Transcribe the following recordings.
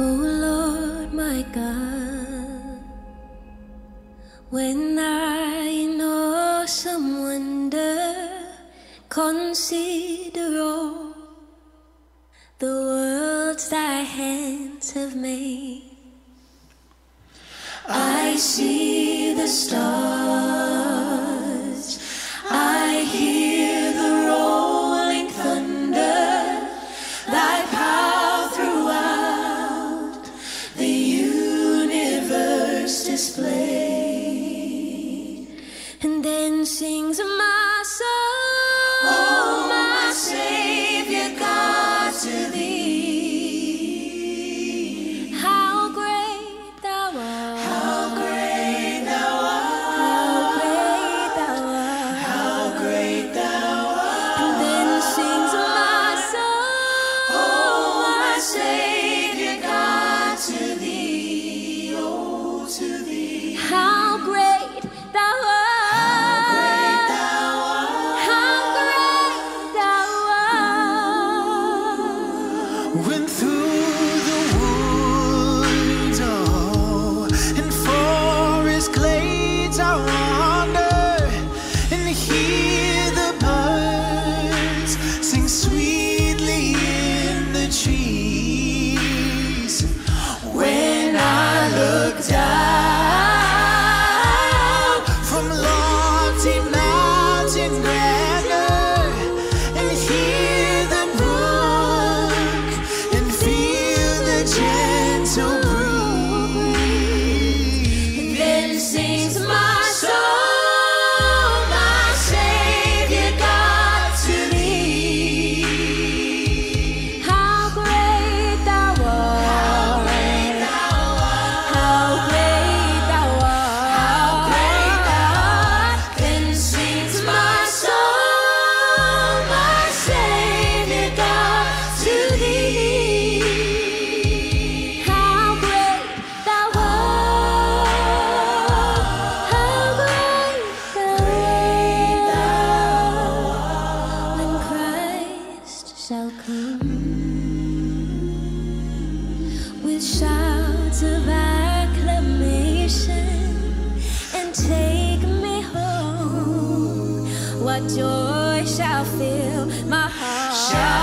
Oh Lord my God, when I in awesome wonder consider all the worlds thy hands have made, I see the stars, shine.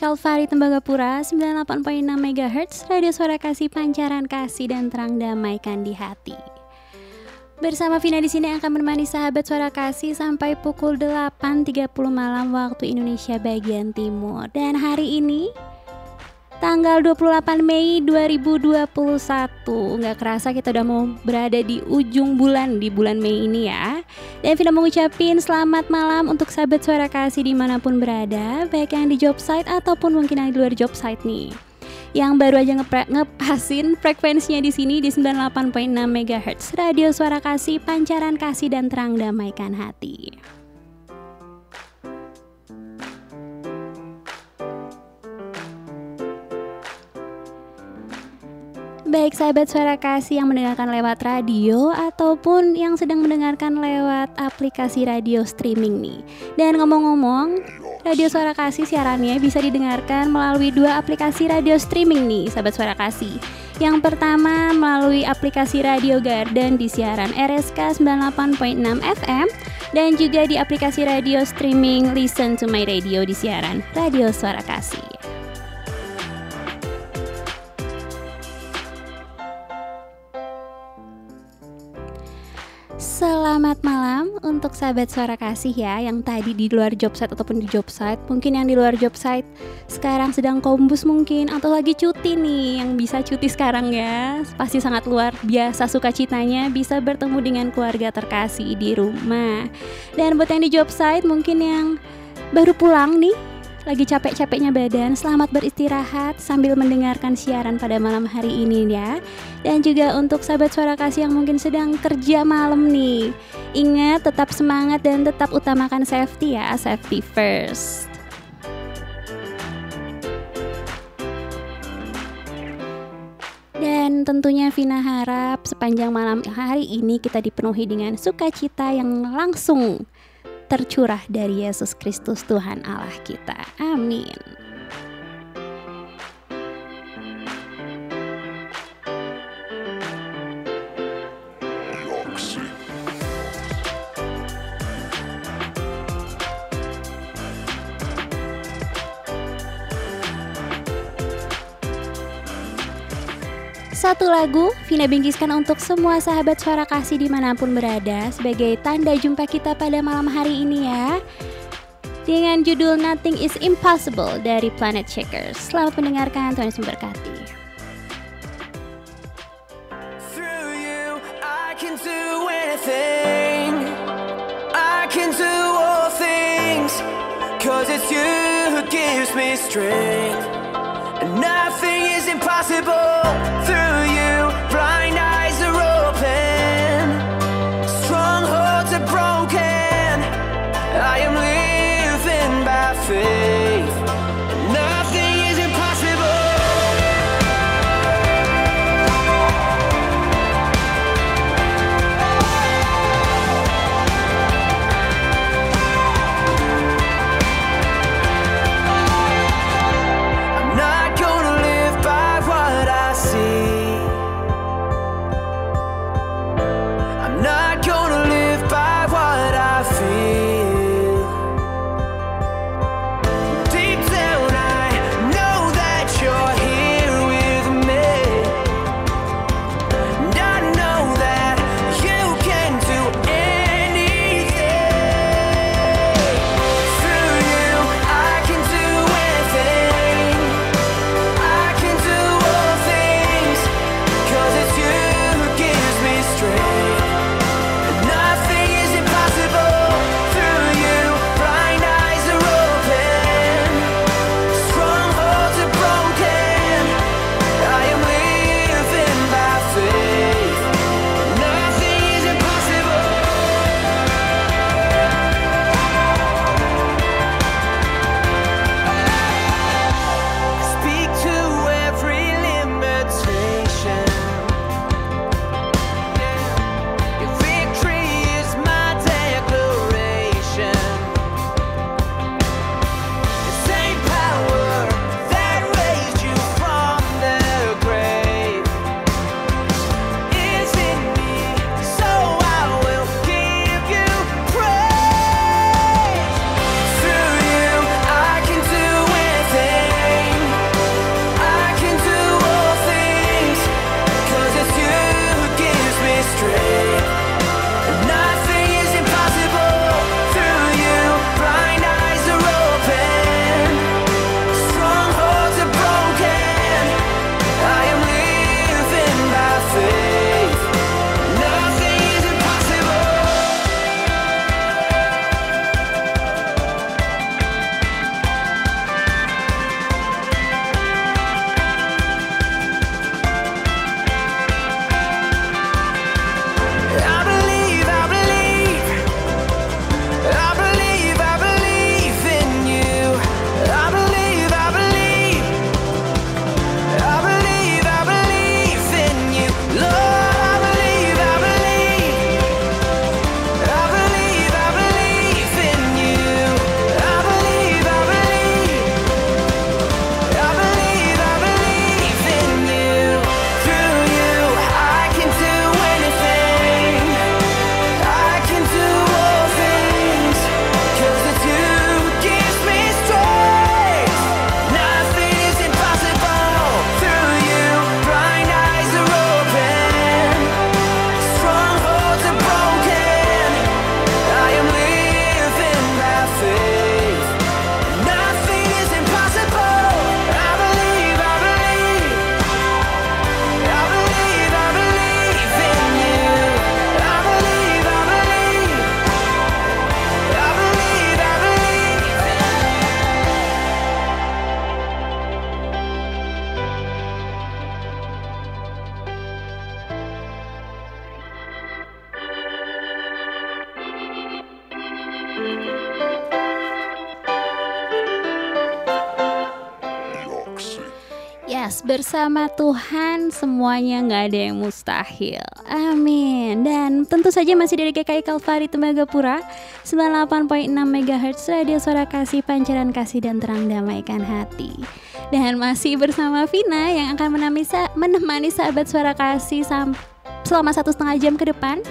Kalvari Tembagapura 98.6 MHz Radio Suara Kasih Pancaran Kasih dan Terang Damaikan di Hati. Bersama Vina di sini akan menemani sahabat Suara Kasih sampai pukul 8.30 malam waktu Indonesia bagian timur. Dan hari ini tanggal 28 Mei 2021 nggak kerasa kita udah mau berada di ujung bulan di bulan Mei ini ya. Dan Vina mau ngucapin selamat malam untuk sahabat suara kasih di mana pun berada baik yang di job site ataupun mungkin yang di luar job site nih. Yang baru aja ngepre- ngepasin frekuensinya di sini di 98.6 MHz Radio Suara Kasih Pancaran Kasih dan Terang Damaikan Hati. Baik sahabat suara kasih yang mendengarkan lewat radio ataupun yang sedang mendengarkan lewat aplikasi radio streaming nih. Dan ngomong-ngomong, radio suara kasih siarannya bisa didengarkan melalui dua aplikasi radio streaming nih, sahabat suara kasih. Yang pertama melalui aplikasi Radio Garden di siaran RSK 98.6 FM dan juga di aplikasi radio streaming Listen to My Radio di siaran Radio Suara Kasih. Malam. Untuk sahabat suara kasih ya Yang tadi di luar job site ataupun di job site Mungkin yang di luar job site sekarang sedang kombus mungkin Atau lagi cuti nih Yang bisa cuti sekarang ya. Pasti sangat luar biasa sukacitanya Bisa bertemu dengan keluarga terkasih di rumah. Dan buat yang di job site mungkin yang baru pulang nih lagi capek-capeknya badan, selamat beristirahat sambil mendengarkan siaran pada malam hari ini ya. Dan juga untuk sahabat suara kasih yang mungkin sedang kerja malam nih. Ingat tetap semangat dan tetap utamakan safety ya, safety first. Dan tentunya Vina harap sepanjang malam hari ini kita dipenuhi dengan sukacita yang langsung tercurah dari Yesus Kristus Tuhan Allah kita. Amin. Satu lagu Vina bingkiskan untuk semua sahabat suara kasih di mana pun berada sebagai tanda jumpa kita pada malam hari ini ya dengan judul Nothing is Impossible dari Planet Shakers. Selamat mendengarkan, Tuhan Yesus memberkati. Strength. Nothing is impossible. Through bersama Tuhan semuanya nggak ada yang mustahil. Amin. Dan tentu saja masih dari GKI Kalvari Tembagapura 98.6 MHz Radio Suara Kasih Pancaran Kasih dan Terang Damaikan Hati. Dan masih bersama Vina yang akan menemani, menemani sahabat Suara Kasih selama satu setengah jam ke depan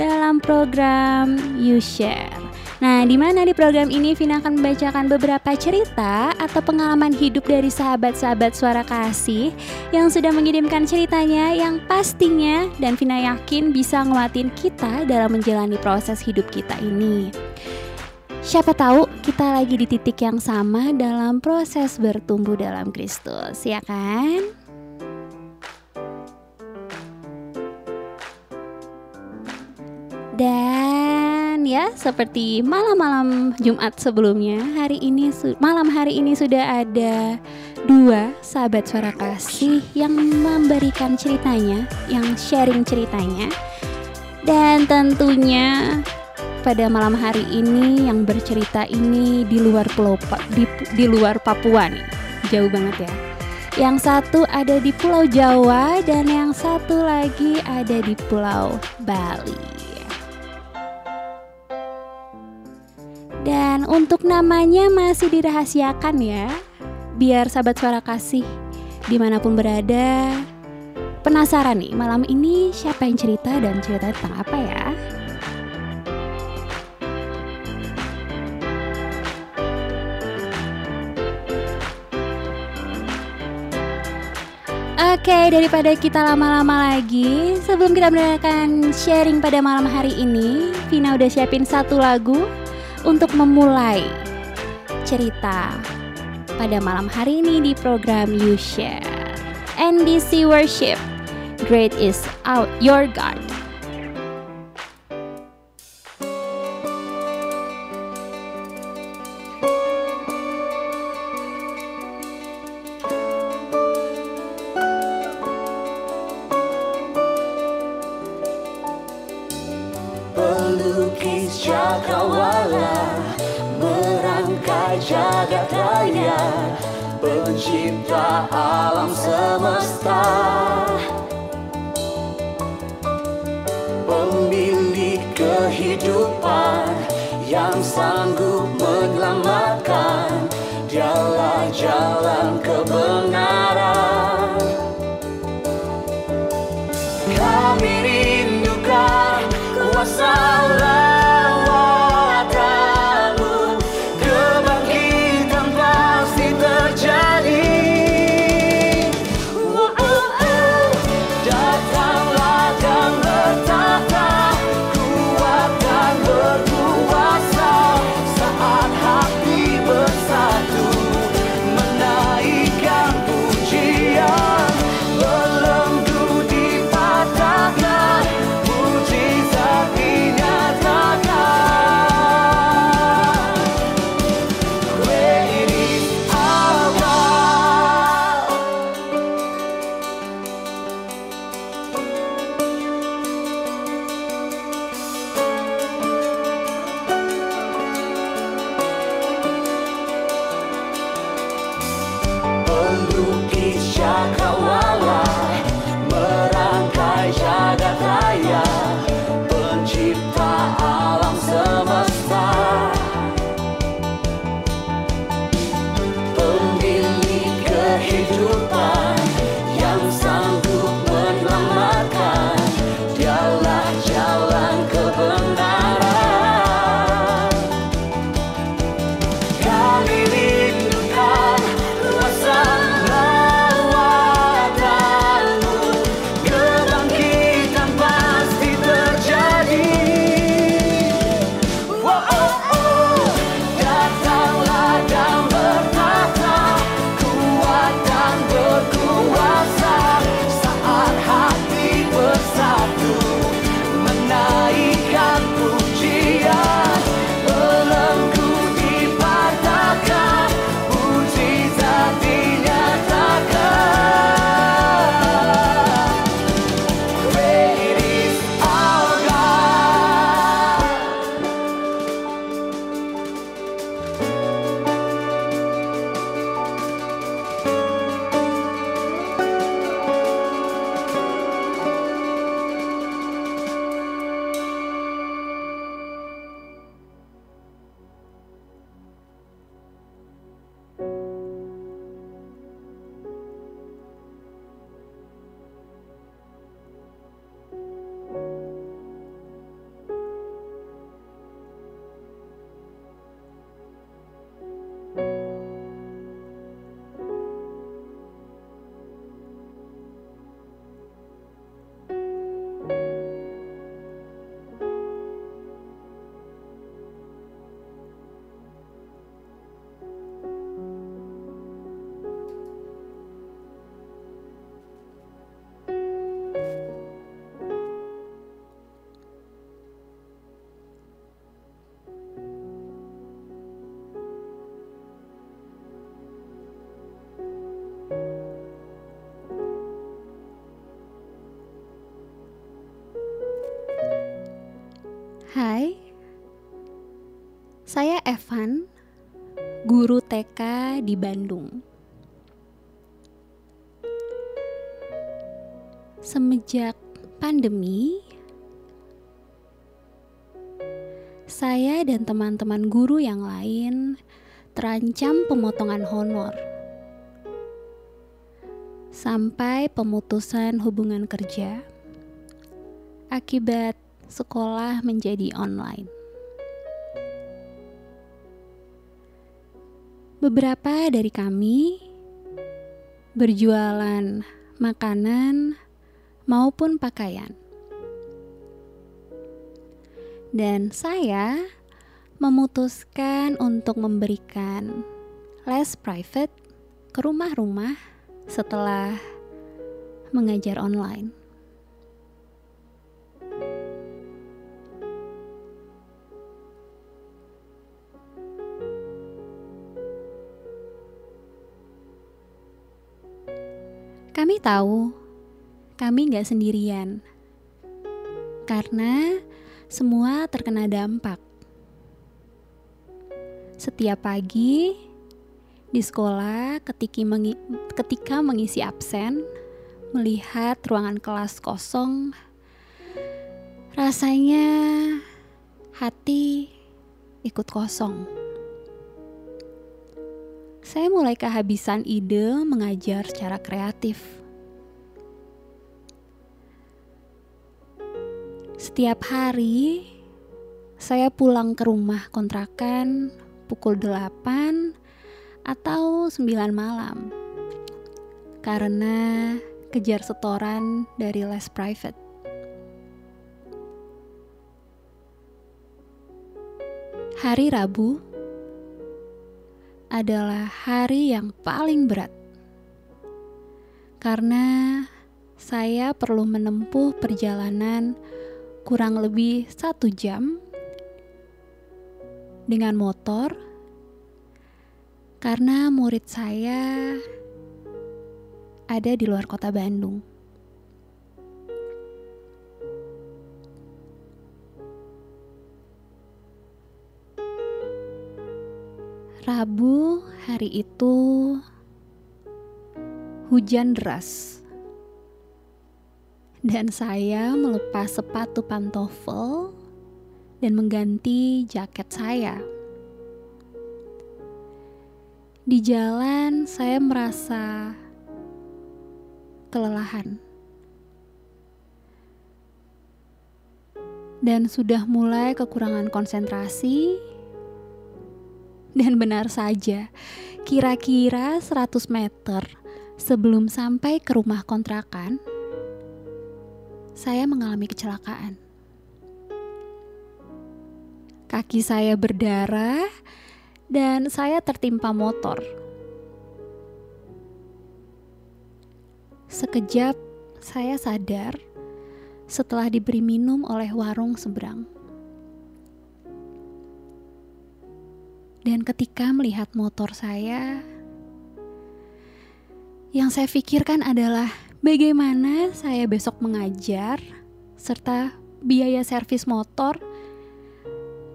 dalam program You Share. Nah, di mana di program ini Vina akan membacakan beberapa cerita atau pengalaman hidup dari sahabat-sahabat suara kasih yang sudah mengirimkan ceritanya yang pastinya dan Vina yakin bisa nguatin kita dalam menjalani proses hidup kita ini. Siapa tahu kita lagi di titik yang sama dalam proses bertumbuh dalam Kristus, ya kan? Dan ya seperti malam-malam Jumat sebelumnya. Hari ini malam hari ini sudah ada dua sahabat suara kasih yang memberikan ceritanya yang sharing ceritanya. Dan tentunya pada malam hari ini yang bercerita ini di luar pulau di, di luar Papua nih. Jauh banget ya. Yang satu ada di Pulau Jawa dan yang satu lagi ada di Pulau Bali. Dan untuk namanya masih dirahasiakan ya. Biar sahabat suara kasih di mana pun berada. Penasaran nih malam ini siapa yang cerita dan cerita tentang apa ya? Oke, daripada kita lama-lama lagi, sebelum kita mendengarkan sharing pada malam hari ini, Vina udah siapin satu lagu untuk memulai cerita pada malam hari ini di program You Share. NDC Worship, Great is out your God. Pencipta alam semesta Hai, saya Evan, guru TK di Bandung. Semenjak pandemi, saya dan teman-teman guru yang lain terancam pemotongan honor. Sampai pemutusan hubungan kerja. Akibat sekolah menjadi online. Beberapa dari kami berjualan makanan maupun pakaian. Dan saya memutuskan untuk memberikan les private ke rumah-rumah setelah mengajar online. Kami tahu kami nggak sendirian. Karena semua terkena dampak. Setiap pagi di sekolah ketika, mengi ketika mengisi absen, melihat ruangan kelas kosong, rasanya hati ikut kosong. Saya mulai kehabisan ide mengajar secara kreatif Setiap hari saya pulang ke rumah kontrakan pukul 8 atau 9 malam karena kejar setoran dari les private. Hari Rabu adalah hari yang paling berat karena saya perlu menempuh perjalanan kurang lebih satu jam dengan motor karena murid saya ada di luar kota Bandung. Rabu hari itu hujan deras dan saya melepas sepatu pantofel dan mengganti jaket saya. Di jalan, saya merasa kelelahan dan sudah mulai kekurangan konsentrasi. Dan benar saja, kira-kira 100 meter sebelum sampai ke rumah kontrakan, saya mengalami kecelakaan. Kaki saya berdarah dan saya tertimpa motor. Sekejap saya sadar setelah diberi minum oleh warung seberang. Dan ketika melihat motor saya, yang saya pikirkan adalah bagaimana saya besok mengajar serta biaya servis motor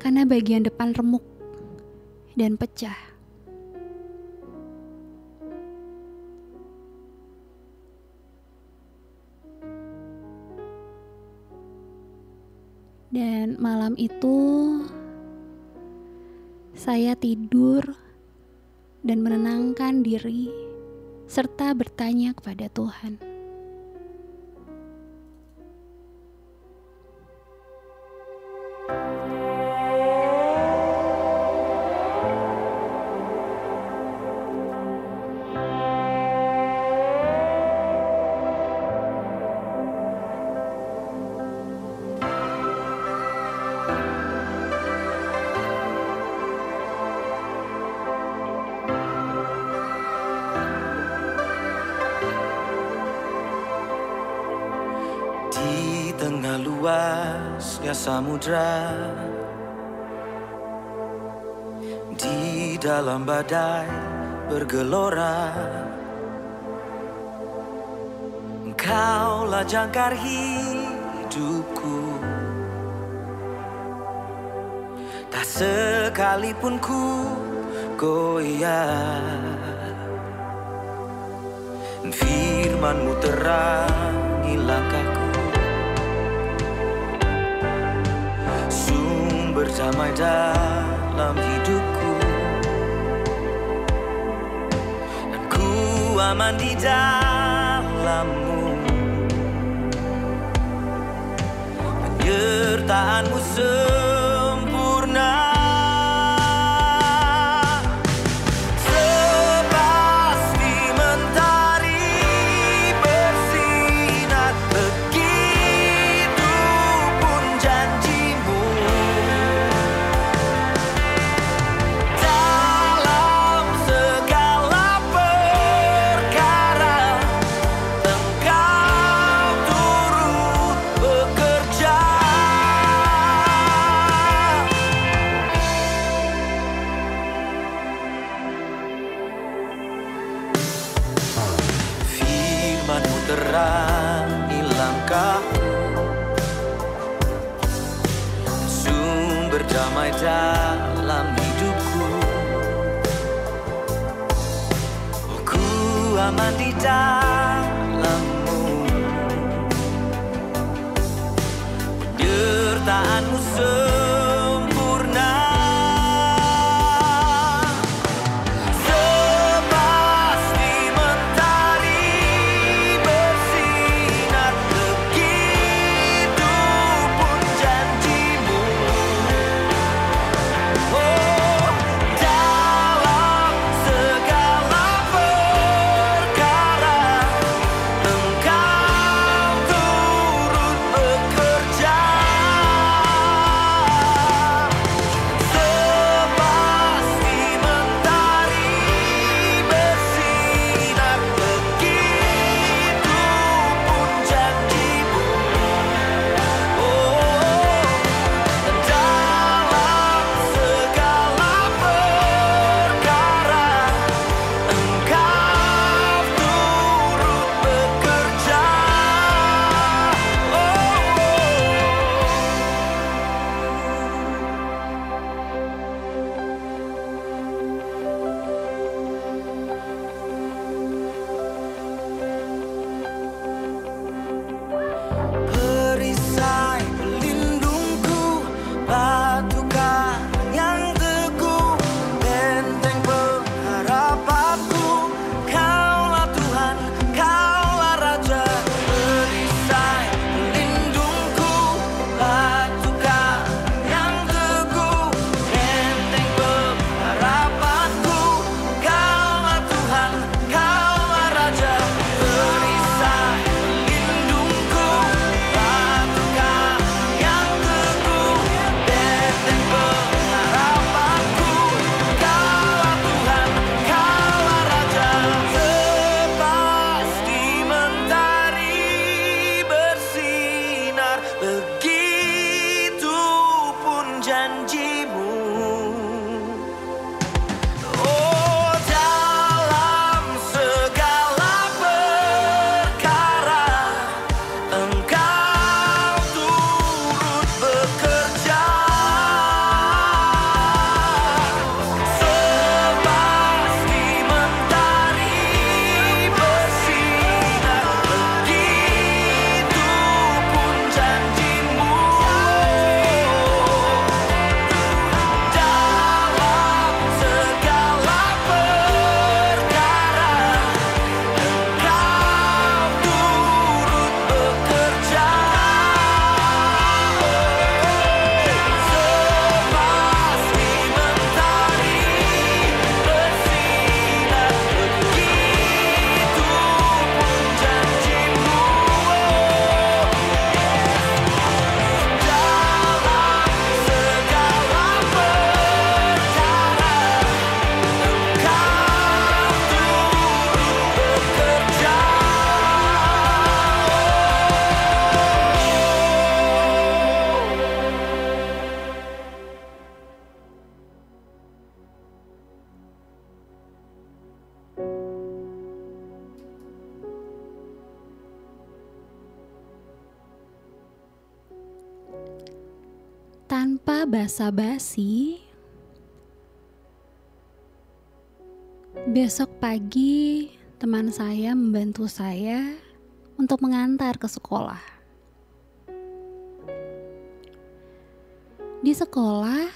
karena bagian depan remuk dan pecah. Dan malam itu saya tidur dan menenangkan diri serta bertanya kepada Tuhan. derasnya samudra di dalam badai bergelora. Engkaulah jangkar hidupku. Tak sekalipun ku goyah. Firmanmu terangi langkah damai dalam hidupku. Dan ku aman di dalammu. Penyertaanmu semua tanpa basa-basi. Besok pagi, teman saya membantu saya untuk mengantar ke sekolah. Di sekolah,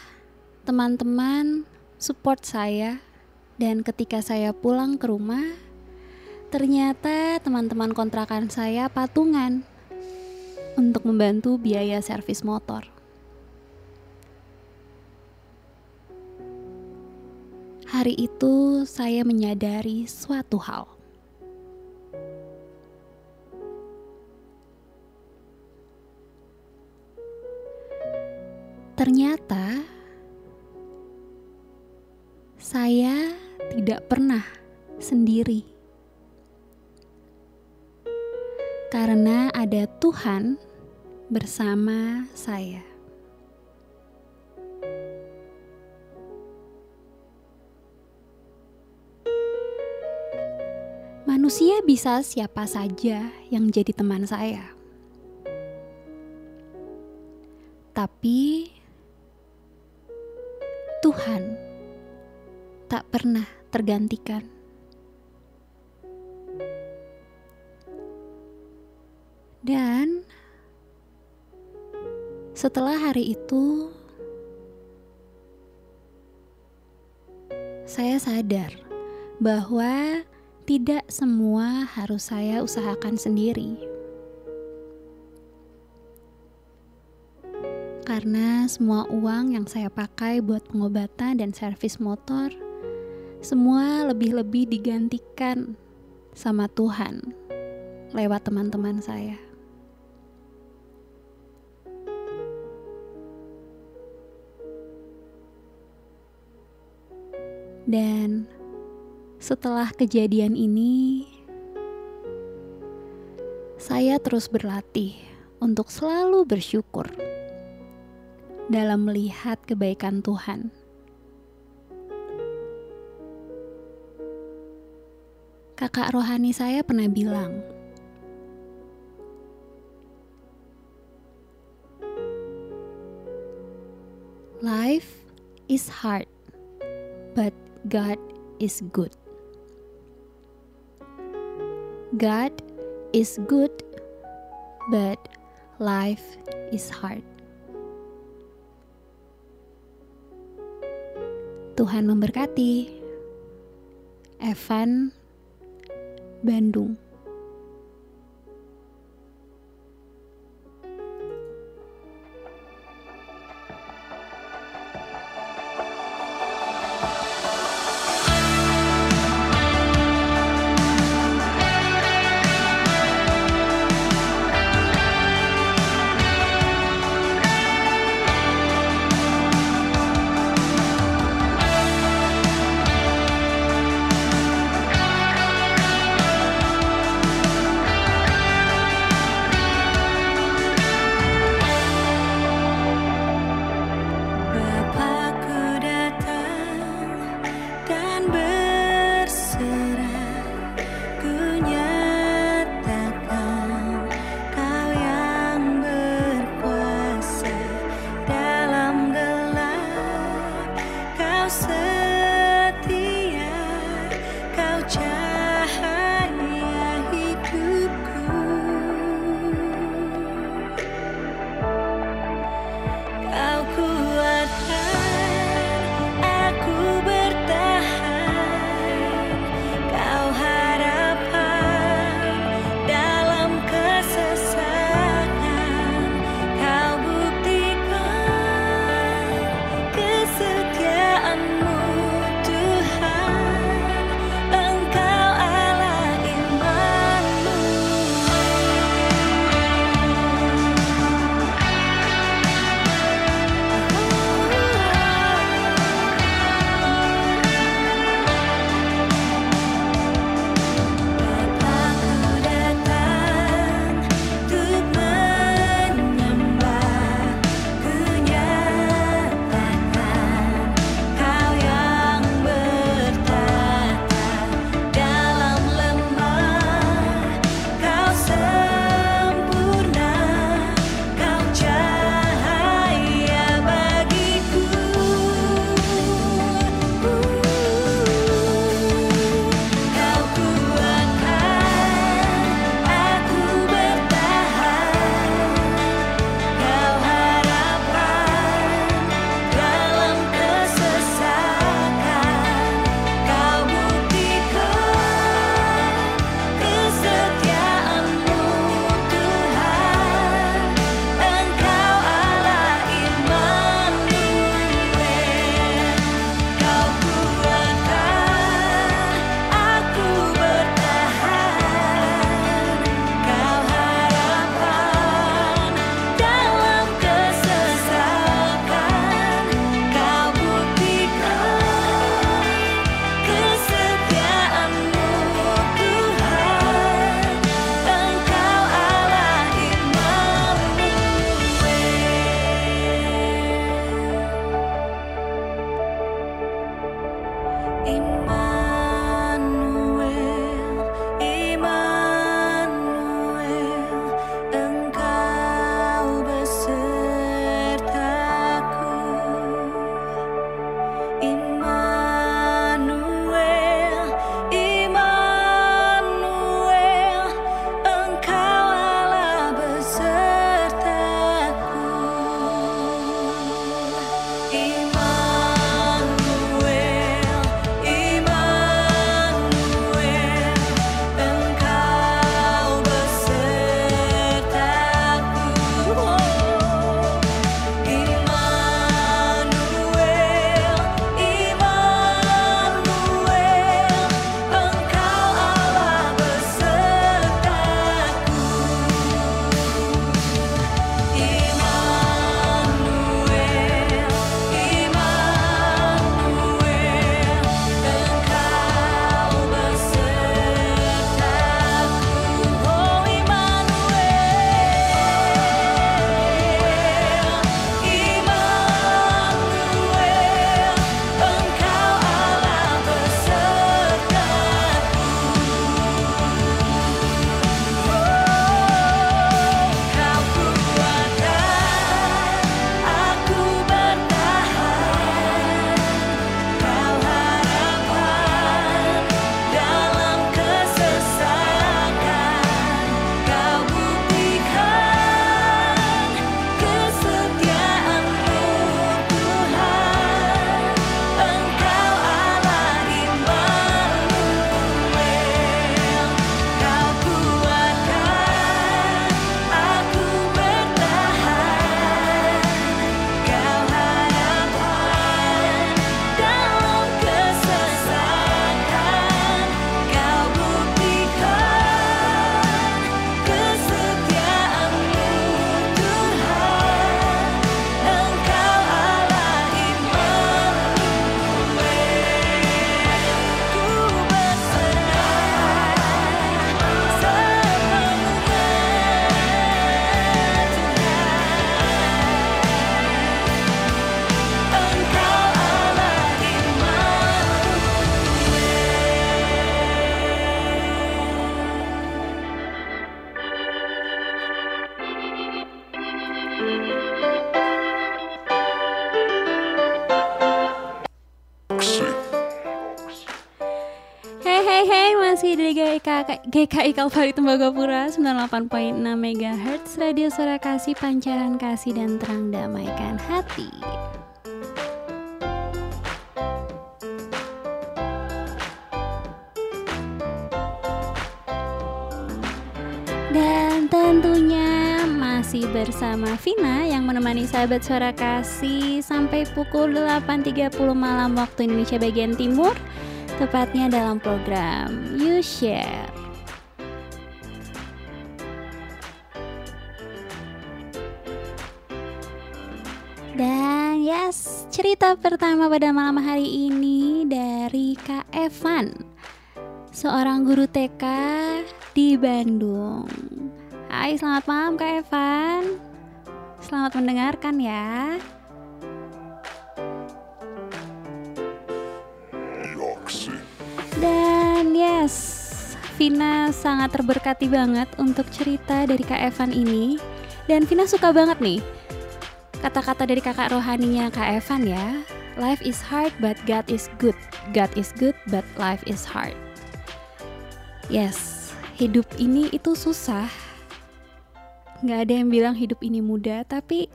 teman-teman support saya, dan ketika saya pulang ke rumah, ternyata teman-teman kontrakan saya patungan untuk membantu biaya servis motor. Hari itu saya menyadari suatu hal. Ternyata saya tidak pernah sendiri. Karena ada Tuhan bersama saya. Manusia bisa siapa saja yang jadi teman saya. Tapi Tuhan tak pernah tergantikan. Dan setelah hari itu, saya sadar bahwa tidak semua harus saya usahakan sendiri. Karena semua uang yang saya pakai buat pengobatan dan servis motor, semua lebih-lebih digantikan sama Tuhan lewat teman-teman saya. Dan setelah kejadian ini, saya terus berlatih untuk selalu bersyukur dalam melihat kebaikan Tuhan. Kakak rohani saya pernah bilang, "Life is hard, but God is good." God is good, but life is hard. Tuhan memberkati. Evan, Bandung. GKI, Kalvari Tembagapura 98.6 MHz Radio Suara Kasih, Pancaran Kasih dan Terang Damaikan Hati. Dan tentunya masih bersama Vina yang menemani sahabat suara kasih sampai pukul 8.30 malam waktu Indonesia bagian Timur Tepatnya dalam program You Share. Dan yes, cerita pertama pada malam hari ini dari Kak Evan Seorang guru TK di Bandung. Hai, selamat malam Kak Evan. Selamat mendengarkan ya Dan yes, Vina sangat terberkati banget untuk cerita dari Kak Evan ini. Dan Vina suka banget nih Kata-kata dari kakak rohaninya Kak Evan ya Life is hard but God is good. God is good but life is hard. Yes, hidup ini itu susah. Gak ada yang bilang hidup ini mudah Tapi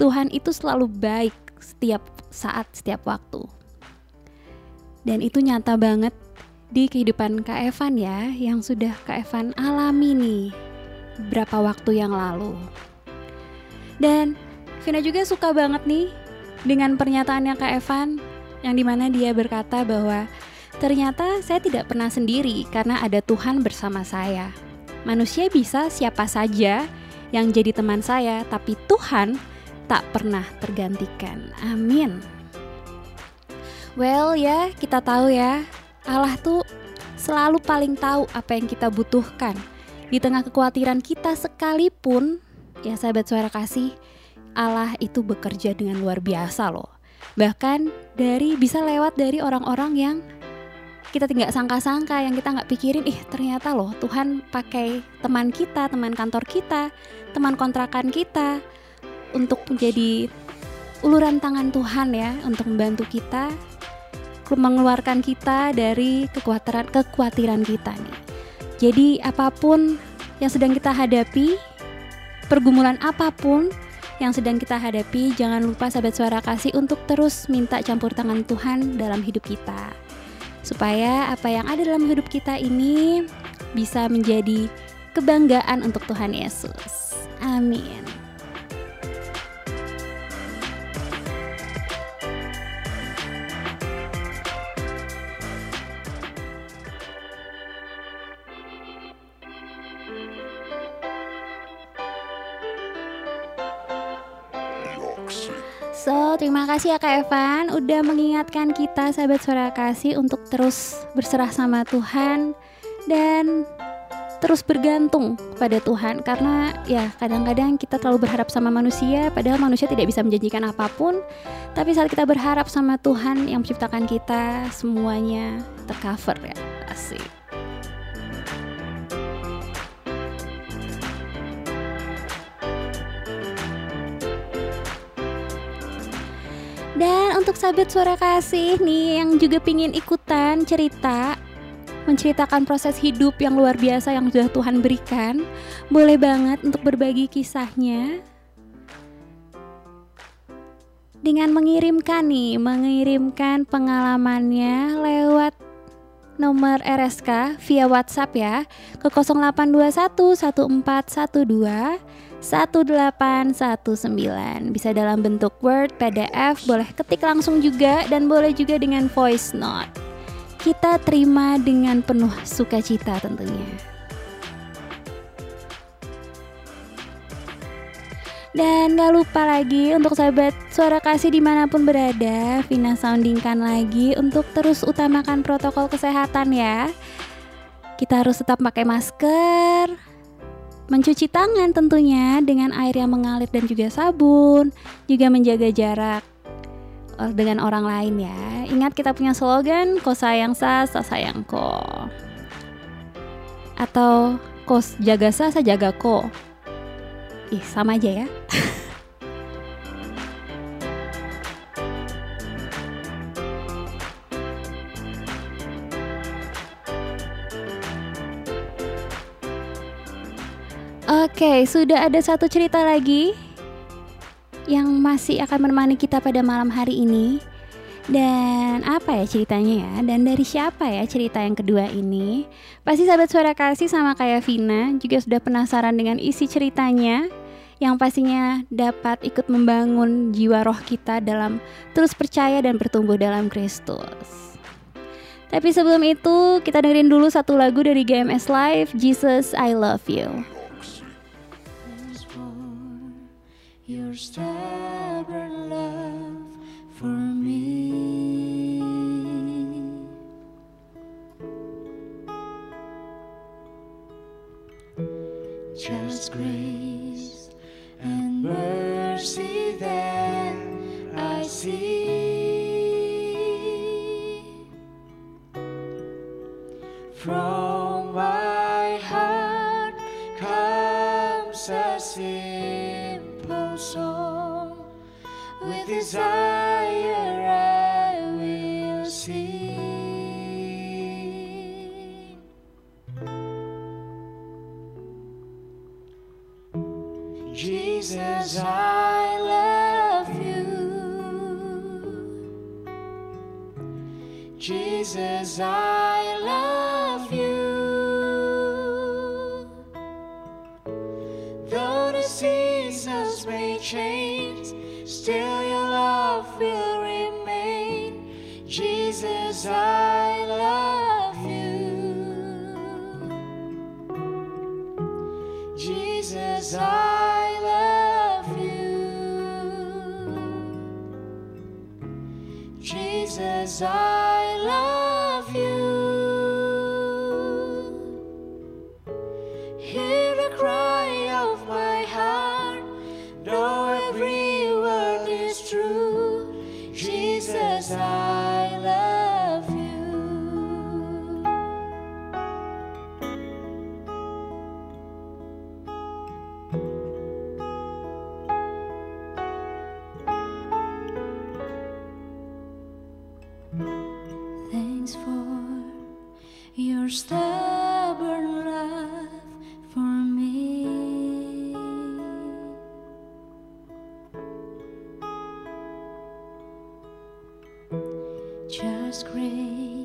Tuhan itu selalu baik setiap saat, setiap waktu. Dan itu nyata banget di kehidupan Kak Evan ya Yang sudah Kak Evan alami nih Berapa waktu yang lalu Dan Vina juga suka banget nih dengan pernyataannya Kak Evan yang di mana dia berkata bahwa ternyata saya tidak pernah sendiri karena ada Tuhan bersama saya. Manusia bisa siapa saja yang jadi teman saya, tapi Tuhan tak pernah tergantikan. Amin. Well ya, kita tahu ya, Allah tuh selalu paling tahu apa yang kita butuhkan. Di tengah kekhawatiran kita sekalipun, ya sahabat suara kasih, Allah itu bekerja dengan luar biasa loh. Bahkan dari bisa lewat dari orang-orang yang kita tidak sangka-sangka, yang kita nggak pikirin, ih ternyata loh Tuhan pakai teman kita, teman kantor kita, teman kontrakan kita untuk menjadi uluran tangan Tuhan ya untuk membantu kita mengeluarkan kita dari kekhawatiran kekhawatiran kita nih. Jadi apa pun yang sedang kita hadapi, pergumulan apa pun yang sedang kita hadapi, jangan lupa sahabat suara kasih untuk terus minta campur tangan Tuhan dalam hidup kita. Supaya apa yang ada dalam hidup kita ini bisa menjadi kebanggaan untuk Tuhan Yesus. Amin. Terima kasih ya Kak Evan udah mengingatkan kita sahabat suara kasih untuk terus berserah sama Tuhan dan terus bergantung pada Tuhan. Karena ya kadang-kadang kita terlalu berharap sama manusia padahal manusia tidak bisa menjanjikan apa pun. Tapi saat kita berharap sama Tuhan yang menciptakan kita semuanya tercover ya. Asik Dan untuk sahabat suara kasih nih yang juga pingin ikutan cerita menceritakan proses hidup yang luar biasa yang sudah Tuhan berikan, boleh banget untuk berbagi kisahnya. Dengan mengirimkan nih, mengirimkan pengalamannya lewat nomor RSK via WhatsApp ya ke 0821 1412 1819 bisa dalam bentuk Word, PDF, boleh ketik langsung juga dan boleh juga dengan voice note. Kita terima dengan penuh sukacita tentunya. Dan gak lupa lagi untuk sahabat suara kasih di mana pun berada Vina soundingkan lagi untuk terus utamakan protokol kesehatan ya Kita harus tetap pakai masker Mencuci tangan tentunya dengan air yang mengalir dan juga sabun Juga menjaga jarak eh, dengan orang lain ya. Ingat kita punya slogan Ko sayang sa, sa sayang ko. Atau ko jaga sa, sa jaga ko. Ih sama aja ya Oke, sudah ada satu cerita lagi yang masih akan menemani kita pada malam hari ini. Dan apa ya ceritanya ya? Dan dari siapa ya cerita yang kedua ini? Pasti sahabat suara kasih sama kayak Vina juga sudah penasaran dengan isi ceritanya yang pastinya dapat ikut membangun jiwa roh kita dalam terus percaya dan bertumbuh dalam Kristus. Tapi sebelum itu, kita dengerin dulu satu lagu dari GMS Live, Jesus I Love You. Your stubborn love for me. Just grace and mercy that I see from my heart comes a song with desire I will sing. Jesus, I love you. Jesus, I love you. Though the seasons may change, still your love will remain. Jesus, I love you. Jesus, I love you. Jesus, I Just grace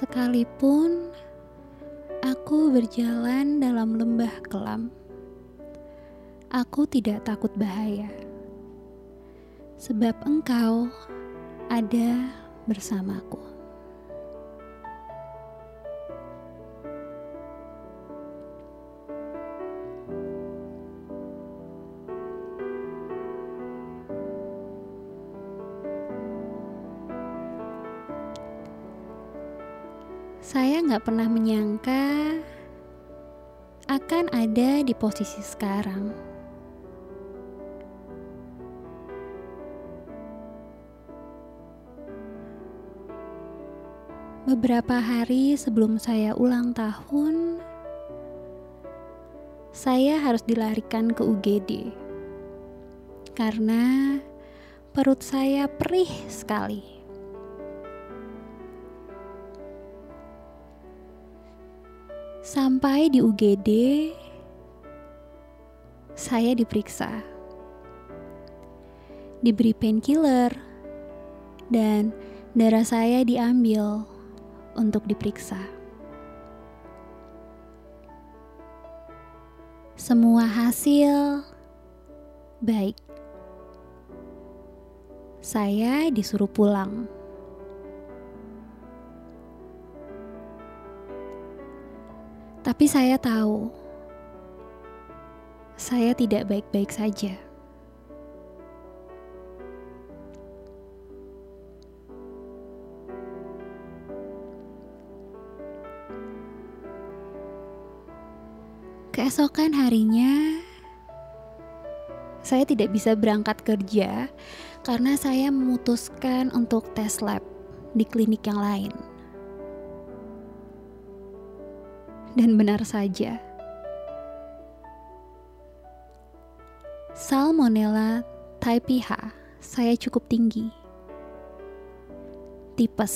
Sekalipun aku berjalan dalam lembah kelam, aku tidak takut bahaya, sebab Engkau ada bersamaku. Nggak pernah menyangka akan ada di posisi sekarang. Beberapa hari sebelum saya ulang tahun, saya harus dilarikan ke UGD karena perut saya perih sekali. Sampai di UGD, saya diperiksa, diberi painkiller, dan darah saya diambil untuk diperiksa. Semua hasil baik. Saya disuruh pulang. Tapi saya tahu saya tidak baik-baik saja. Keesokan harinya, saya tidak bisa berangkat kerja karena saya memutuskan untuk tes lab di klinik yang lain. Dan benar saja, Salmonella typhi saya cukup tinggi. Tipes.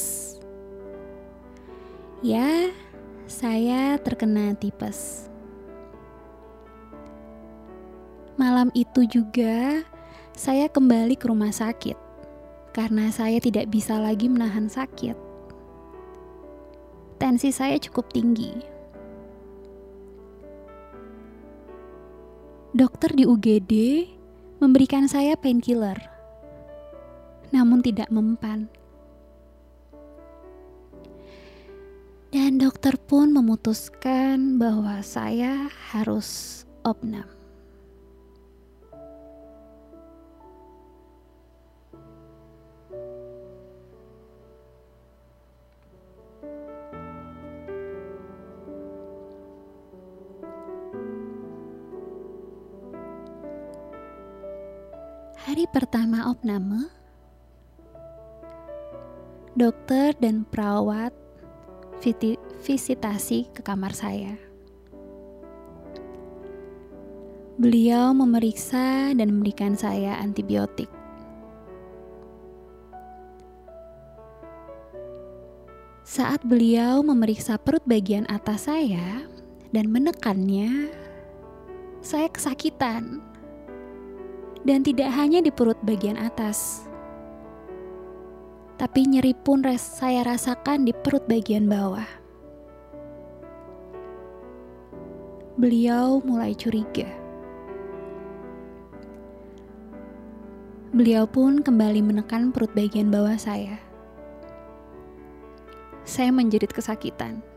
Ya, saya terkena tipes. Malam itu juga saya kembali ke rumah sakit karena saya tidak bisa lagi menahan sakit. Tensi saya cukup tinggi. Dokter di UGD memberikan saya painkiller, namun tidak mempan. Dan dokter pun memutuskan bahwa saya harus opnam. Pertama opname, dokter dan perawat visitasi ke kamar saya. Beliau memeriksa dan memberikan saya antibiotik. Saat beliau memeriksa perut bagian atas saya dan menekannya, saya kesakitan. Dan tidak hanya di perut bagian atas, tapi nyeri pun saya rasakan di perut bagian bawah. Beliau mulai curiga. Beliau pun kembali menekan perut bagian bawah saya. Saya menjerit kesakitan.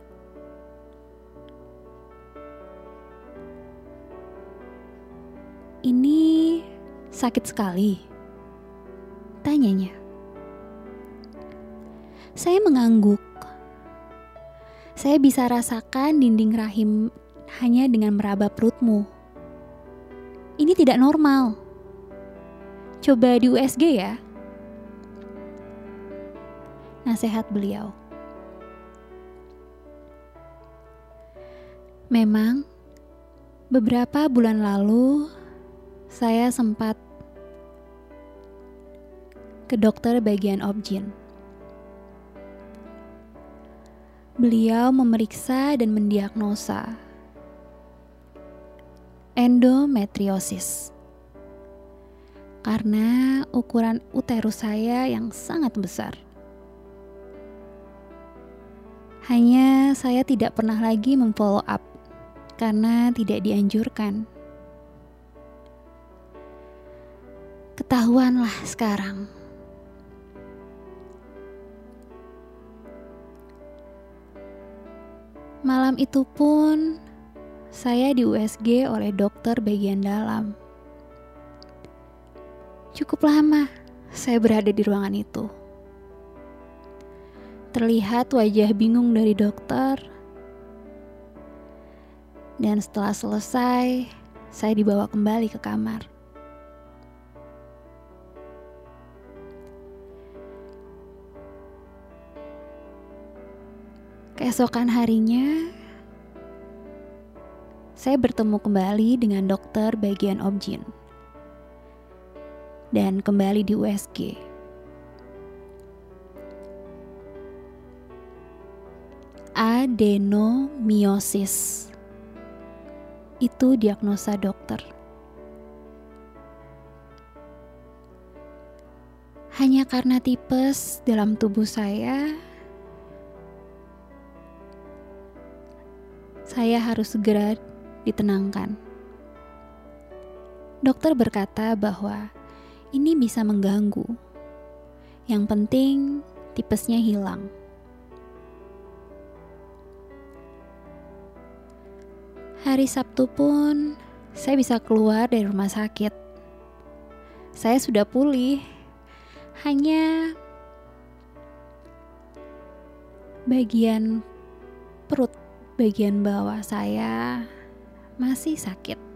Sakit sekali. Tanyanya. Saya mengangguk. Saya bisa rasakan dinding rahim hanya dengan meraba perutmu. Ini tidak normal. Coba di USG ya. Nasihat beliau. Memang beberapa bulan lalu saya sempat ke dokter bagian objin. Beliau memeriksa dan mendiagnosa endometriosis karena ukuran uterus saya yang sangat besar. Hanya saya tidak pernah lagi memfollow up karena tidak dianjurkan. Ketahuanlah sekarang. Malam itu pun saya di USG oleh dokter bagian dalam. Cukup lama saya berada di ruangan itu. Terlihat wajah bingung dari dokter. Dan setelah selesai, saya dibawa kembali ke kamar. Keesokan harinya, saya bertemu kembali dengan dokter bagian objin dan kembali di USG. Adenomiosis itu diagnosa dokter. Hanya karena tipes dalam tubuh saya, saya harus segera ditenangkan. Dokter berkata bahwa ini bisa mengganggu. Yang penting tipesnya hilang. Hari Sabtu pun saya bisa keluar dari rumah sakit. Saya sudah pulih. Hanya bagian perut bagian bawah saya masih sakit.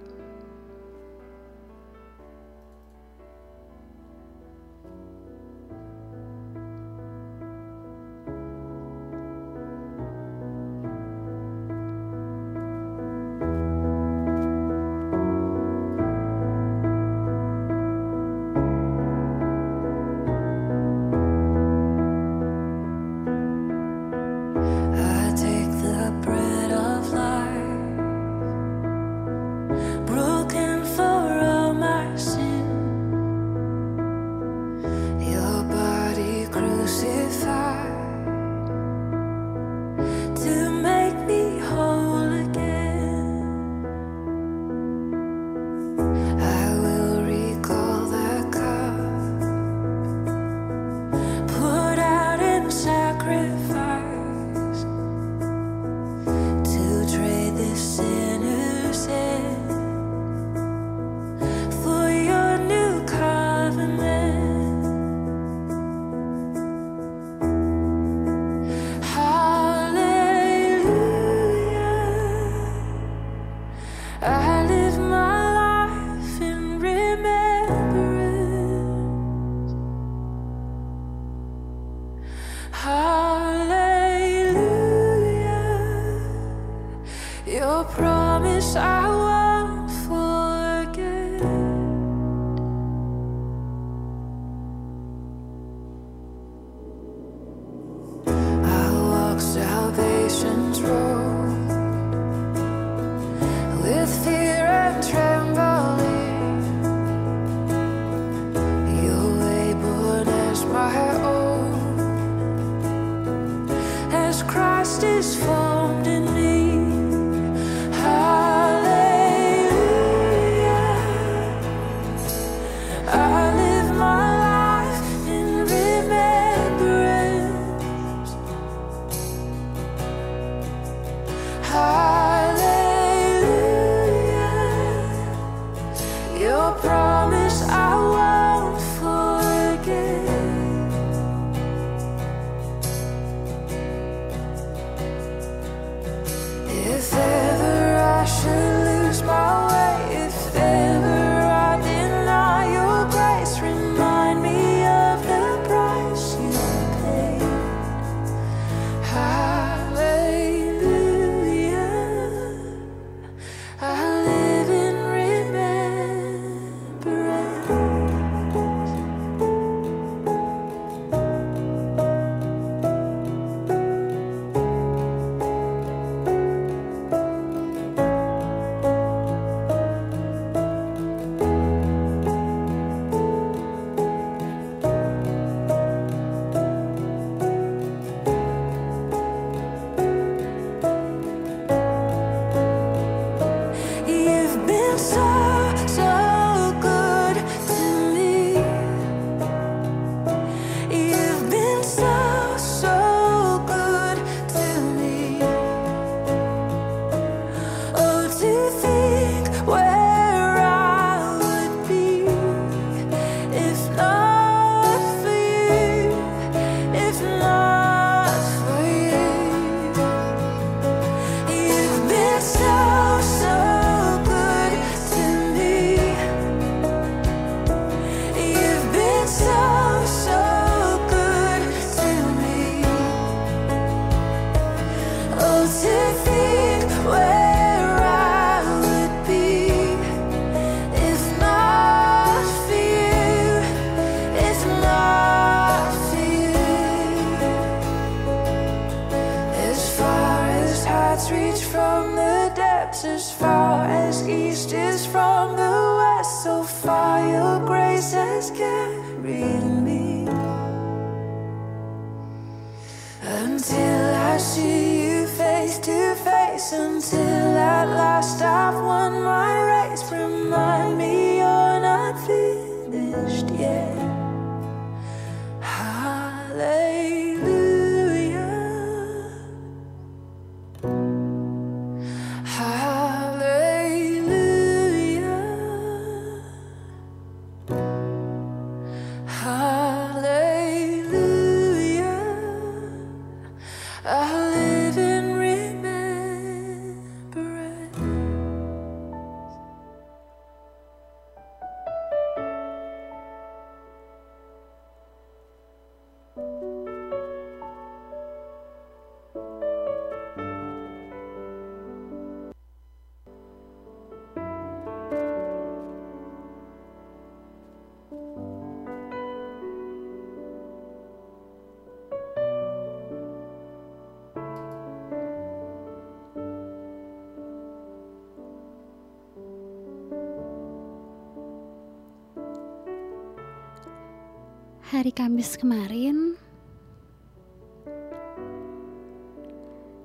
Hari Kamis kemarin,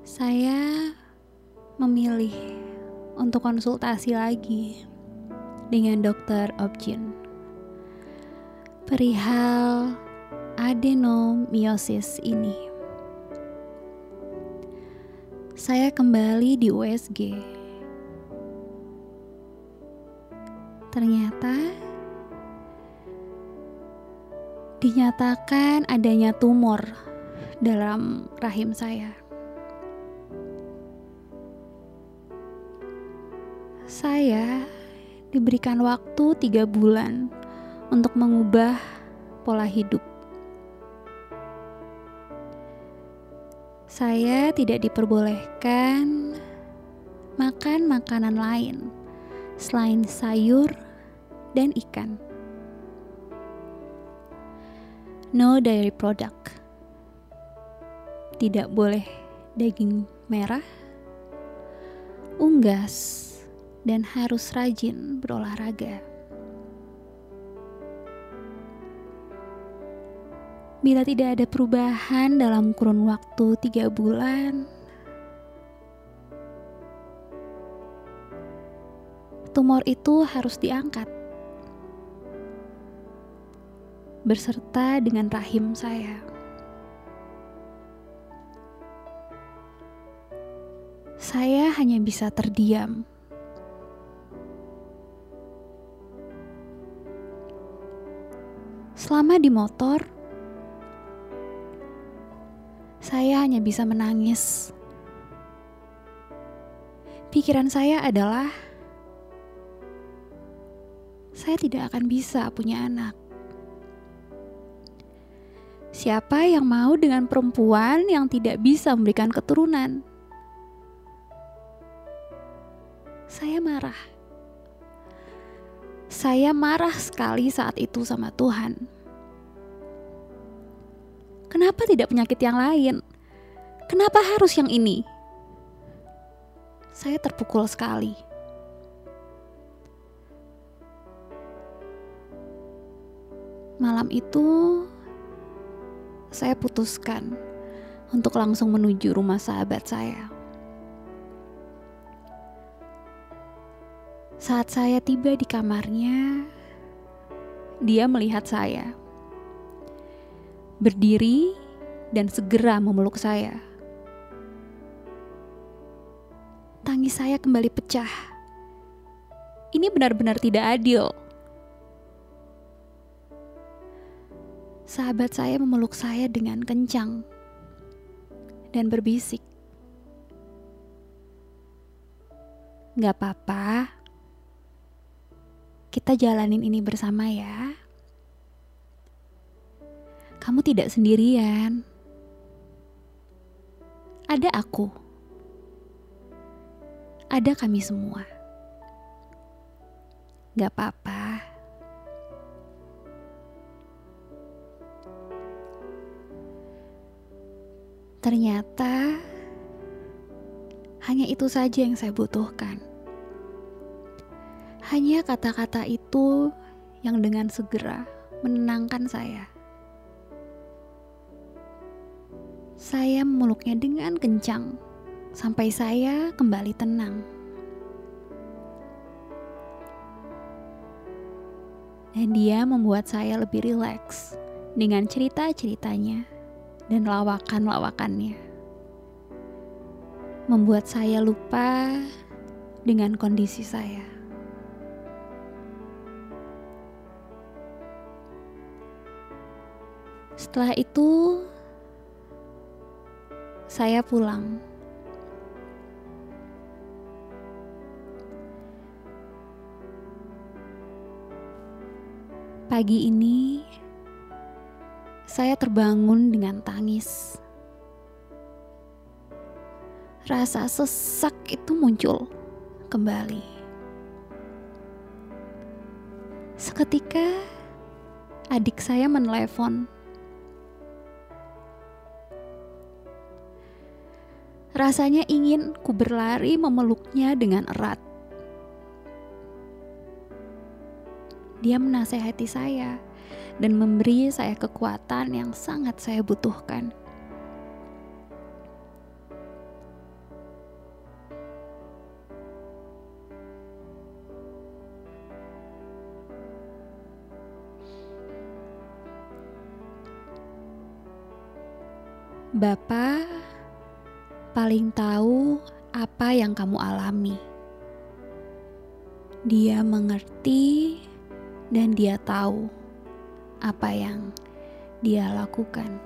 saya memilih untuk konsultasi lagi dengan dokter Objin perihal adenomiosis ini. Saya kembali di USG. Ternyata dinyatakan adanya tumor dalam rahim saya. Saya diberikan waktu tiga bulan untuk mengubah pola hidup. Saya tidak diperbolehkan makan makanan lain selain sayur dan ikan. No dairy product. Tidak boleh daging merah, unggas, dan harus rajin berolahraga. Bila tidak ada perubahan dalam kurun waktu tiga bulan, tumor itu harus diangkat berserta dengan rahim saya. Saya hanya bisa terdiam. Selama di motor, saya hanya bisa menangis. Pikiran saya adalah saya tidak akan bisa punya anak. Siapa yang mau dengan perempuan yang tidak bisa memberikan keturunan? Saya marah. Saya marah sekali saat itu sama Tuhan. Kenapa tidak penyakit yang lain? Kenapa harus yang ini? Saya terpukul sekali. Malam itu, saya putuskan untuk langsung menuju rumah sahabat saya. Saat saya tiba di kamarnya, dia melihat saya berdiri dan segera memeluk saya. Tangis saya kembali pecah. Ini benar-benar tidak adil. Sahabat saya memeluk saya dengan kencang dan berbisik, "Gak apa-apa, kita jalanin ini bersama ya. Kamu tidak sendirian, ada aku, ada kami semua. Gak apa-apa." Ternyata Hanya itu saja yang saya butuhkan. Hanya kata-kata itu yang dengan segera menenangkan saya. Saya memeluknya dengan kencang sampai saya kembali tenang. Dan dia membuat saya lebih rileks dengan cerita-ceritanya dan lawakan-lawakannya. Membuat saya lupa dengan kondisi saya. Setelah itu, saya pulang. Pagi ini, saya terbangun dengan tangis. Rasa sesak itu muncul kembali. Seketika, adik saya menelepon. Rasanya ingin ku berlari memeluknya dengan erat. Dia menasehati saya dan memberi saya kekuatan yang sangat saya butuhkan. Bapak paling tahu apa yang kamu alami. Dia mengerti dan dia tahu apa yang dia lakukan.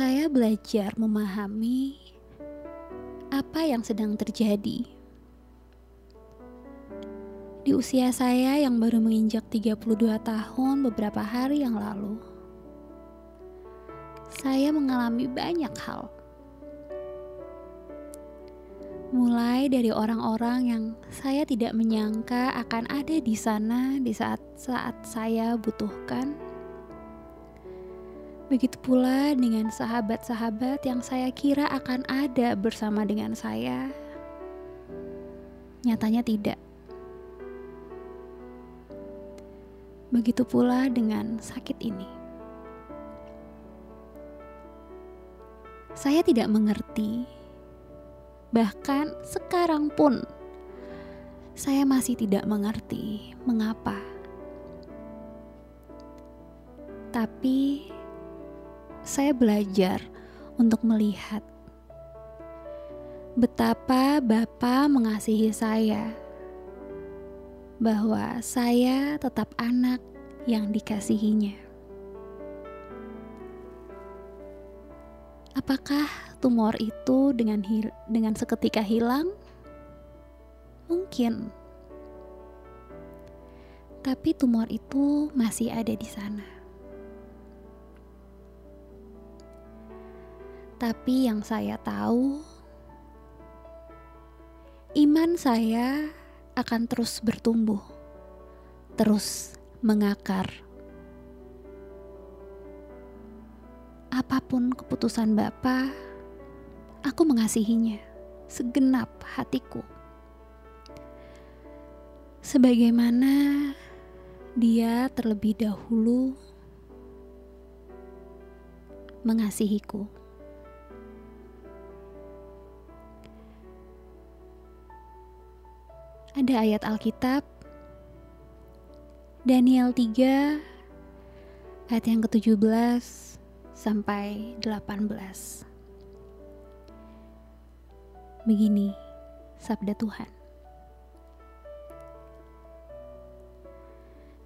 Saya belajar memahami apa yang sedang terjadi. Di usia saya yang baru menginjak 32 tahun beberapa hari yang lalu, saya mengalami banyak hal. Mulai dari orang-orang yang saya tidak menyangka akan ada di sana di saat-saat saya butuhkan. Begitu pula dengan sahabat-sahabat yang saya kira akan ada bersama dengan saya. Nyatanya tidak. Begitu pula dengan sakit ini. Saya tidak mengerti Bahkan sekarang pun saya masih tidak mengerti mengapa. Tapi saya belajar untuk melihat betapa Bapa mengasihi saya. Bahwa saya tetap anak yang dikasihinya. Apakah tumor itu dengan dengan seketika hilang? Mungkin. Tapi tumor itu masih ada di sana. Tapi yang saya tahu, iman saya akan terus bertumbuh, terus mengakar. Apa pun keputusan Bapak, aku mengasihinya segenap hatiku. Sebagaimana dia terlebih dahulu mengasihiku. Ada ayat Alkitab Daniel 3 ayat yang ke-17 sampai 18. Begini sabda Tuhan.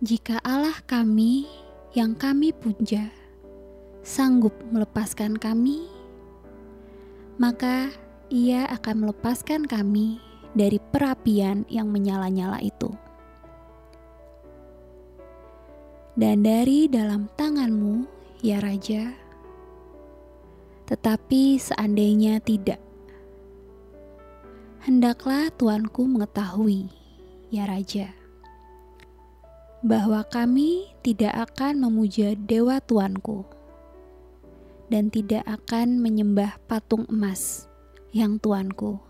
Jika Allah kami yang kami puja sanggup melepaskan kami, maka Ia akan melepaskan kami dari perapian yang menyala-nyala itu. Dan dari dalam tanganmu, ya Raja, tetapi seandainya tidak, hendaklah Tuanku mengetahui, ya Raja, bahwa kami tidak akan memuja dewa Tuanku dan tidak akan menyembah patung emas yang Tuanku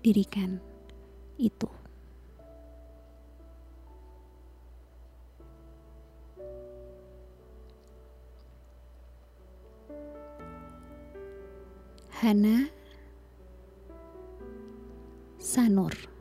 dirikan itu. Hana Sanur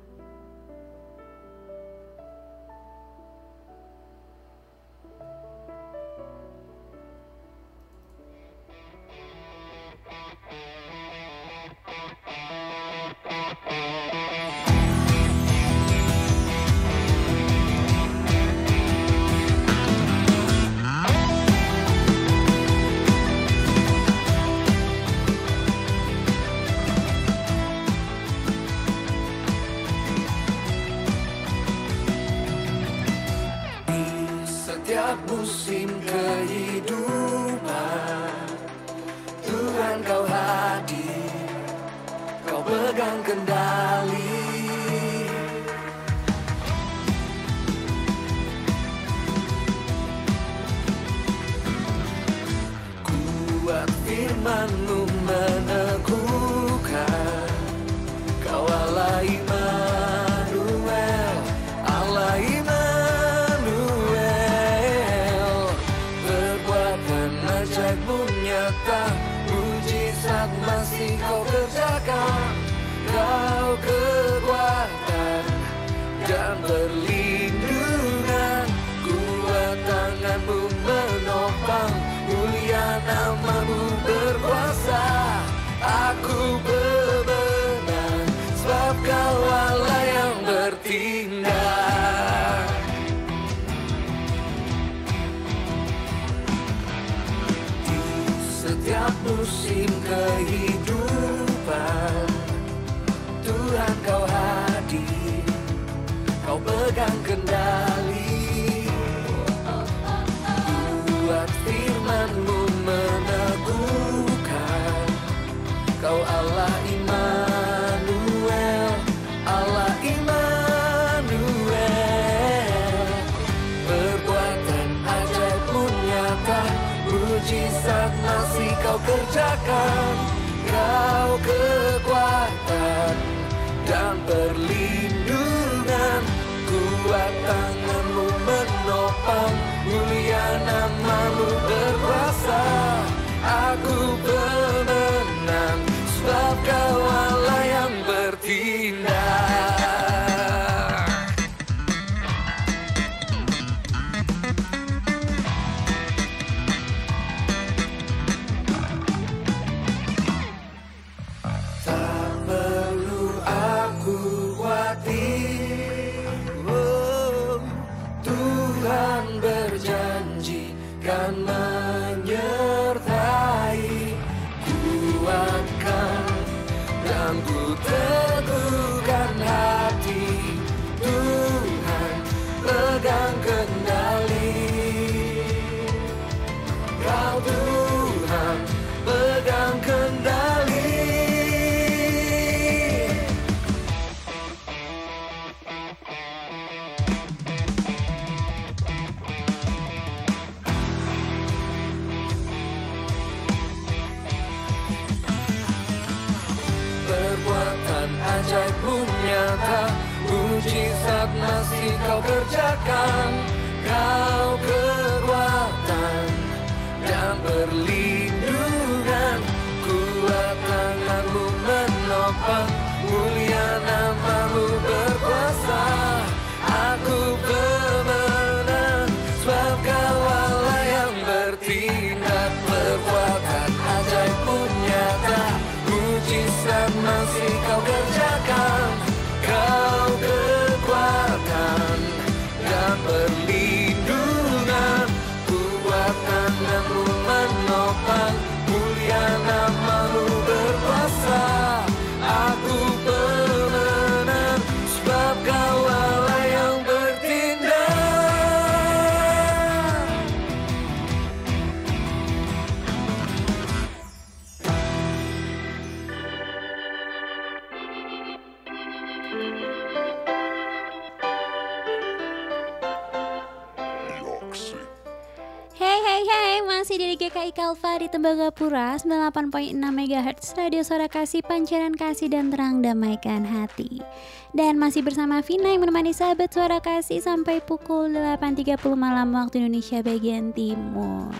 GKI Kalva di Tembagapura 98.6 MHz Radio Suara Kasih Pancaran Kasih dan Terang Damaikan Hati Dan masih bersama Vina yang menemani sahabat Suara Kasih sampai pukul 8.30 malam waktu Indonesia bagian Timur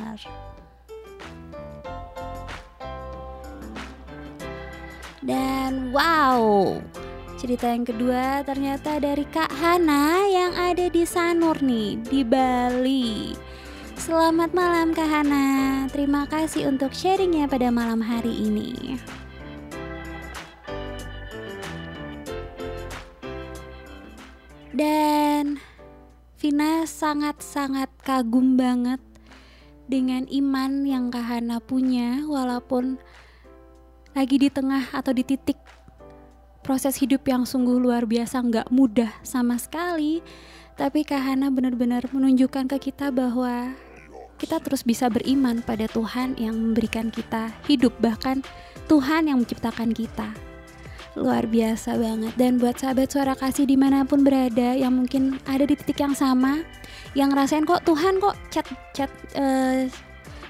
Dan wow, cerita yang kedua ternyata dari Kak Hana yang ada di Sanur nih, di Bali. Selamat malam Kak Hana, terima kasih untuk sharingnya pada malam hari ini. Dan Vina sangat-sangat kagum banget dengan iman yang Kak Hana punya walaupun lagi di tengah atau di titik proses hidup yang sungguh luar biasa nggak mudah sama sekali tapi Kak Hana benar-benar menunjukkan ke kita bahwa kita terus bisa beriman pada Tuhan yang memberikan kita hidup bahkan Tuhan yang menciptakan kita. Luar biasa banget. Dan buat sahabat suara kasih di mana pun berada yang mungkin ada di titik yang sama yang ngerasain kok Tuhan kok chat chat eh,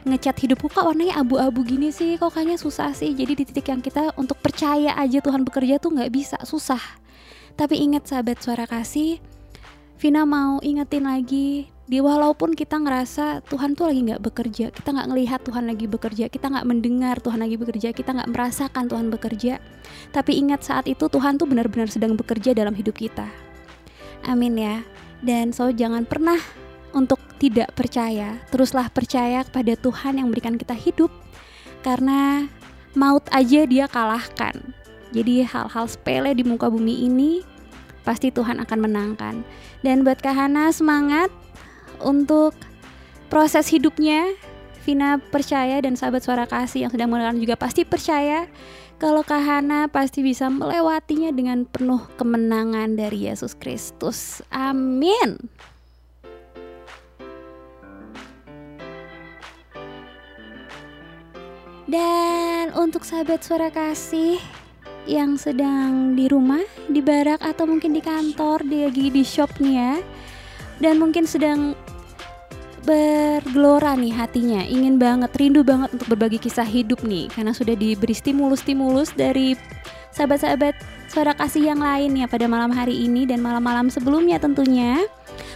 ngecat hidupku kok warnanya abu-abu gini sih kok kayaknya susah sih. Jadi di titik yang kita untuk percaya aja Tuhan bekerja tuh nggak bisa susah. Tapi ingat sahabat suara kasih Vina mau ingetin lagi di walaupun kita ngerasa Tuhan tuh lagi nggak bekerja kita nggak ngelihat Tuhan lagi bekerja kita nggak mendengar Tuhan lagi bekerja kita nggak merasakan Tuhan bekerja tapi ingat saat itu Tuhan tuh benar-benar sedang bekerja dalam hidup kita. Amin ya. Dan so jangan pernah untuk tidak percaya teruslah percaya kepada Tuhan yang memberikan kita hidup karena maut aja dia kalahkan. Jadi hal-hal sepele di muka bumi ini pasti Tuhan akan menangkan. Dan buat Kak Hana semangat untuk proses hidupnya Vina percaya dan sahabat suara kasih yang sedang mendengar juga pasti percaya kalau Kahana pasti bisa melewatinya dengan penuh kemenangan dari Yesus Kristus. Amin. Dan untuk sahabat suara kasih yang sedang di rumah, di barak atau mungkin di kantor, di di shop nih ya. Dan mungkin sedang bergelora nih hatinya, ingin banget, rindu banget untuk berbagi kisah hidup nih karena sudah diberi stimulus-stimulus dari sahabat-sahabat suara kasih yang lain ya pada malam hari ini dan malam-malam sebelumnya tentunya.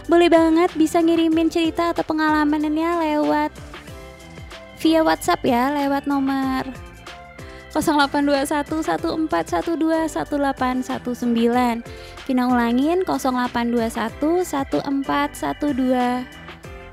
Boleh banget bisa ngirimin cerita atau pengalamannya lewat via WhatsApp ya lewat nomor 082114121819. Vina ulangin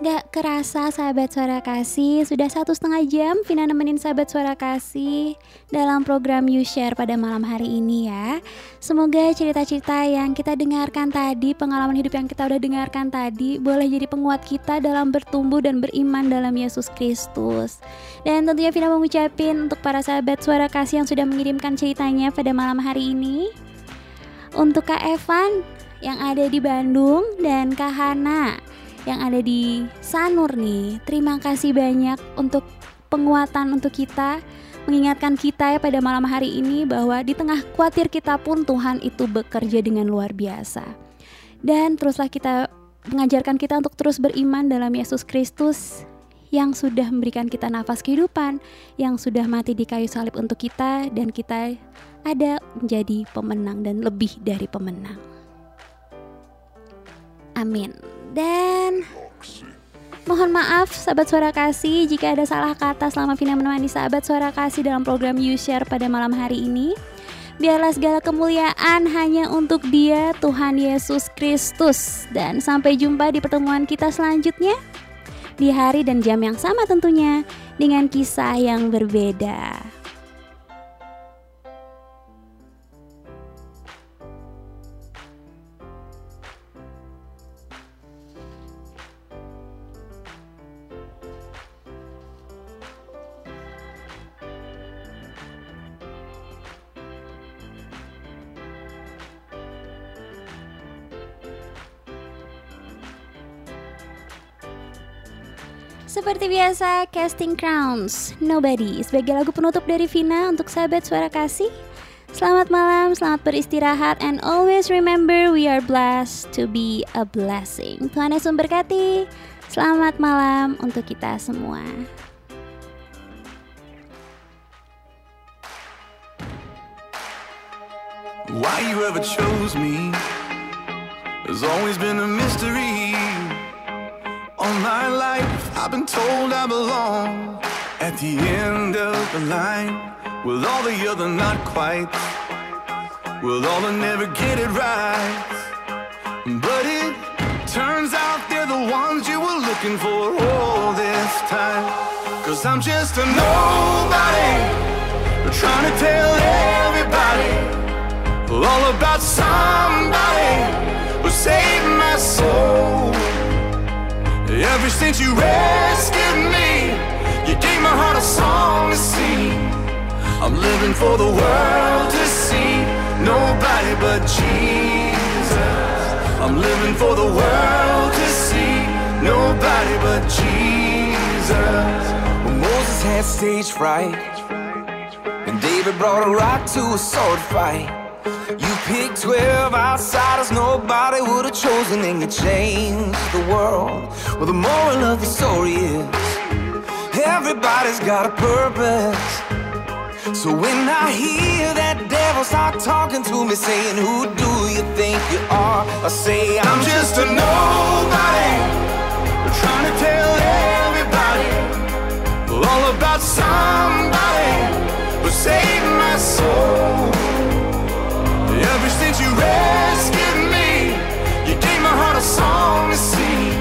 gak kerasa sahabat suara kasih Sudah satu setengah jam Vina nemenin sahabat suara kasih Dalam program You Share pada malam hari ini ya. Semoga cerita-cerita yang kita dengarkan tadi Pengalaman hidup yang kita udah dengarkan tadi Boleh jadi penguat kita dalam bertumbuh dan beriman dalam Yesus Kristus. Dan tentunya Vina mengucapin untuk para sahabat suara kasih yang sudah mengirimkan ceritanya pada malam hari ini. Untuk Kak Evan yang ada di Bandung dan Kak Hana yang ada di Sanur nih. Terima kasih banyak untuk penguatan untuk kita, mengingatkan kita ya pada malam hari ini bahwa di tengah khawatir kita pun Tuhan itu bekerja dengan luar biasa. Dan teruslah kita mengajarkan kita untuk terus beriman dalam Yesus Kristus yang sudah memberikan kita nafas kehidupan, yang sudah mati di kayu salib untuk kita dan kita ada menjadi pemenang dan lebih dari pemenang. Amin. Dan mohon maaf sahabat suara kasih jika ada salah kata selama Vina menemani sahabat suara kasih dalam program You Share pada malam hari ini. Biarlah segala kemuliaan hanya untuk Dia, Tuhan Yesus Kristus. Dan sampai jumpa di pertemuan kita selanjutnya di hari dan jam yang sama tentunya dengan kisah yang berbeda. Seperti biasa, Casting Crowns, Nobody sebagai lagu penutup dari Vina untuk sahabat suara kasih. Selamat malam, selamat beristirahat, and always remember we are blessed to be a blessing. Tuhan Yesus memberkati. Selamat malam untuk kita semua. Why you ever chose me has always been a mystery. All my life, I've been told I belong at the end of the line with all the other not quite, with all the never get it right. But it turns out they're the ones you were looking for all this time. Cause I'm just a nobody, trying to tell everybody all about somebody since you rescued me, you gave my heart a song to sing. I'm living for the world to see nobody but Jesus. I'm living for the world to see nobody but Jesus. When Moses had stage fright, and David brought a rock to a sword fight. Picked 12 outsiders nobody would have chosen, and you changed the world. Well, the moral of the story is everybody's got a purpose. So when I hear that devil start talking to me, saying, Who do you think you are? I say, I'm just a nobody, trying to tell everybody all about somebody who saved my soul. Ever since you rescued me, you gave my heart a song to sing.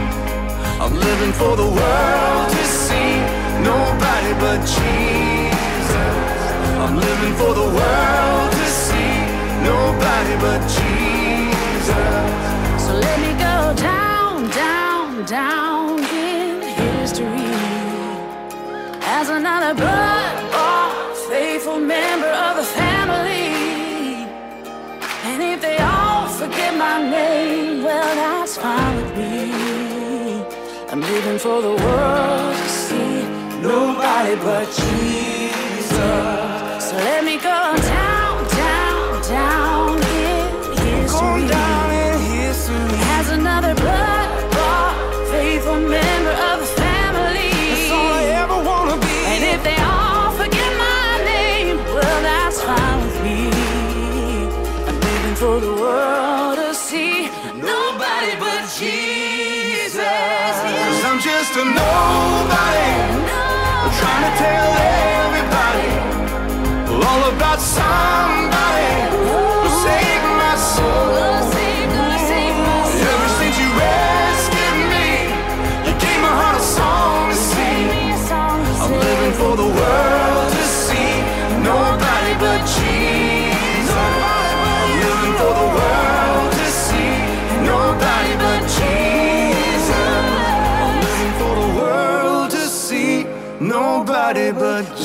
I'm living for the world to see nobody but Jesus. I'm living for the world to see. Nobody but Jesus. So let me go down, down, down in history as another blood bought faithful member of the family. Forget my name, well, that's fine with me. I'm living for the world to see nobody but Jesus. So let me go nobody. but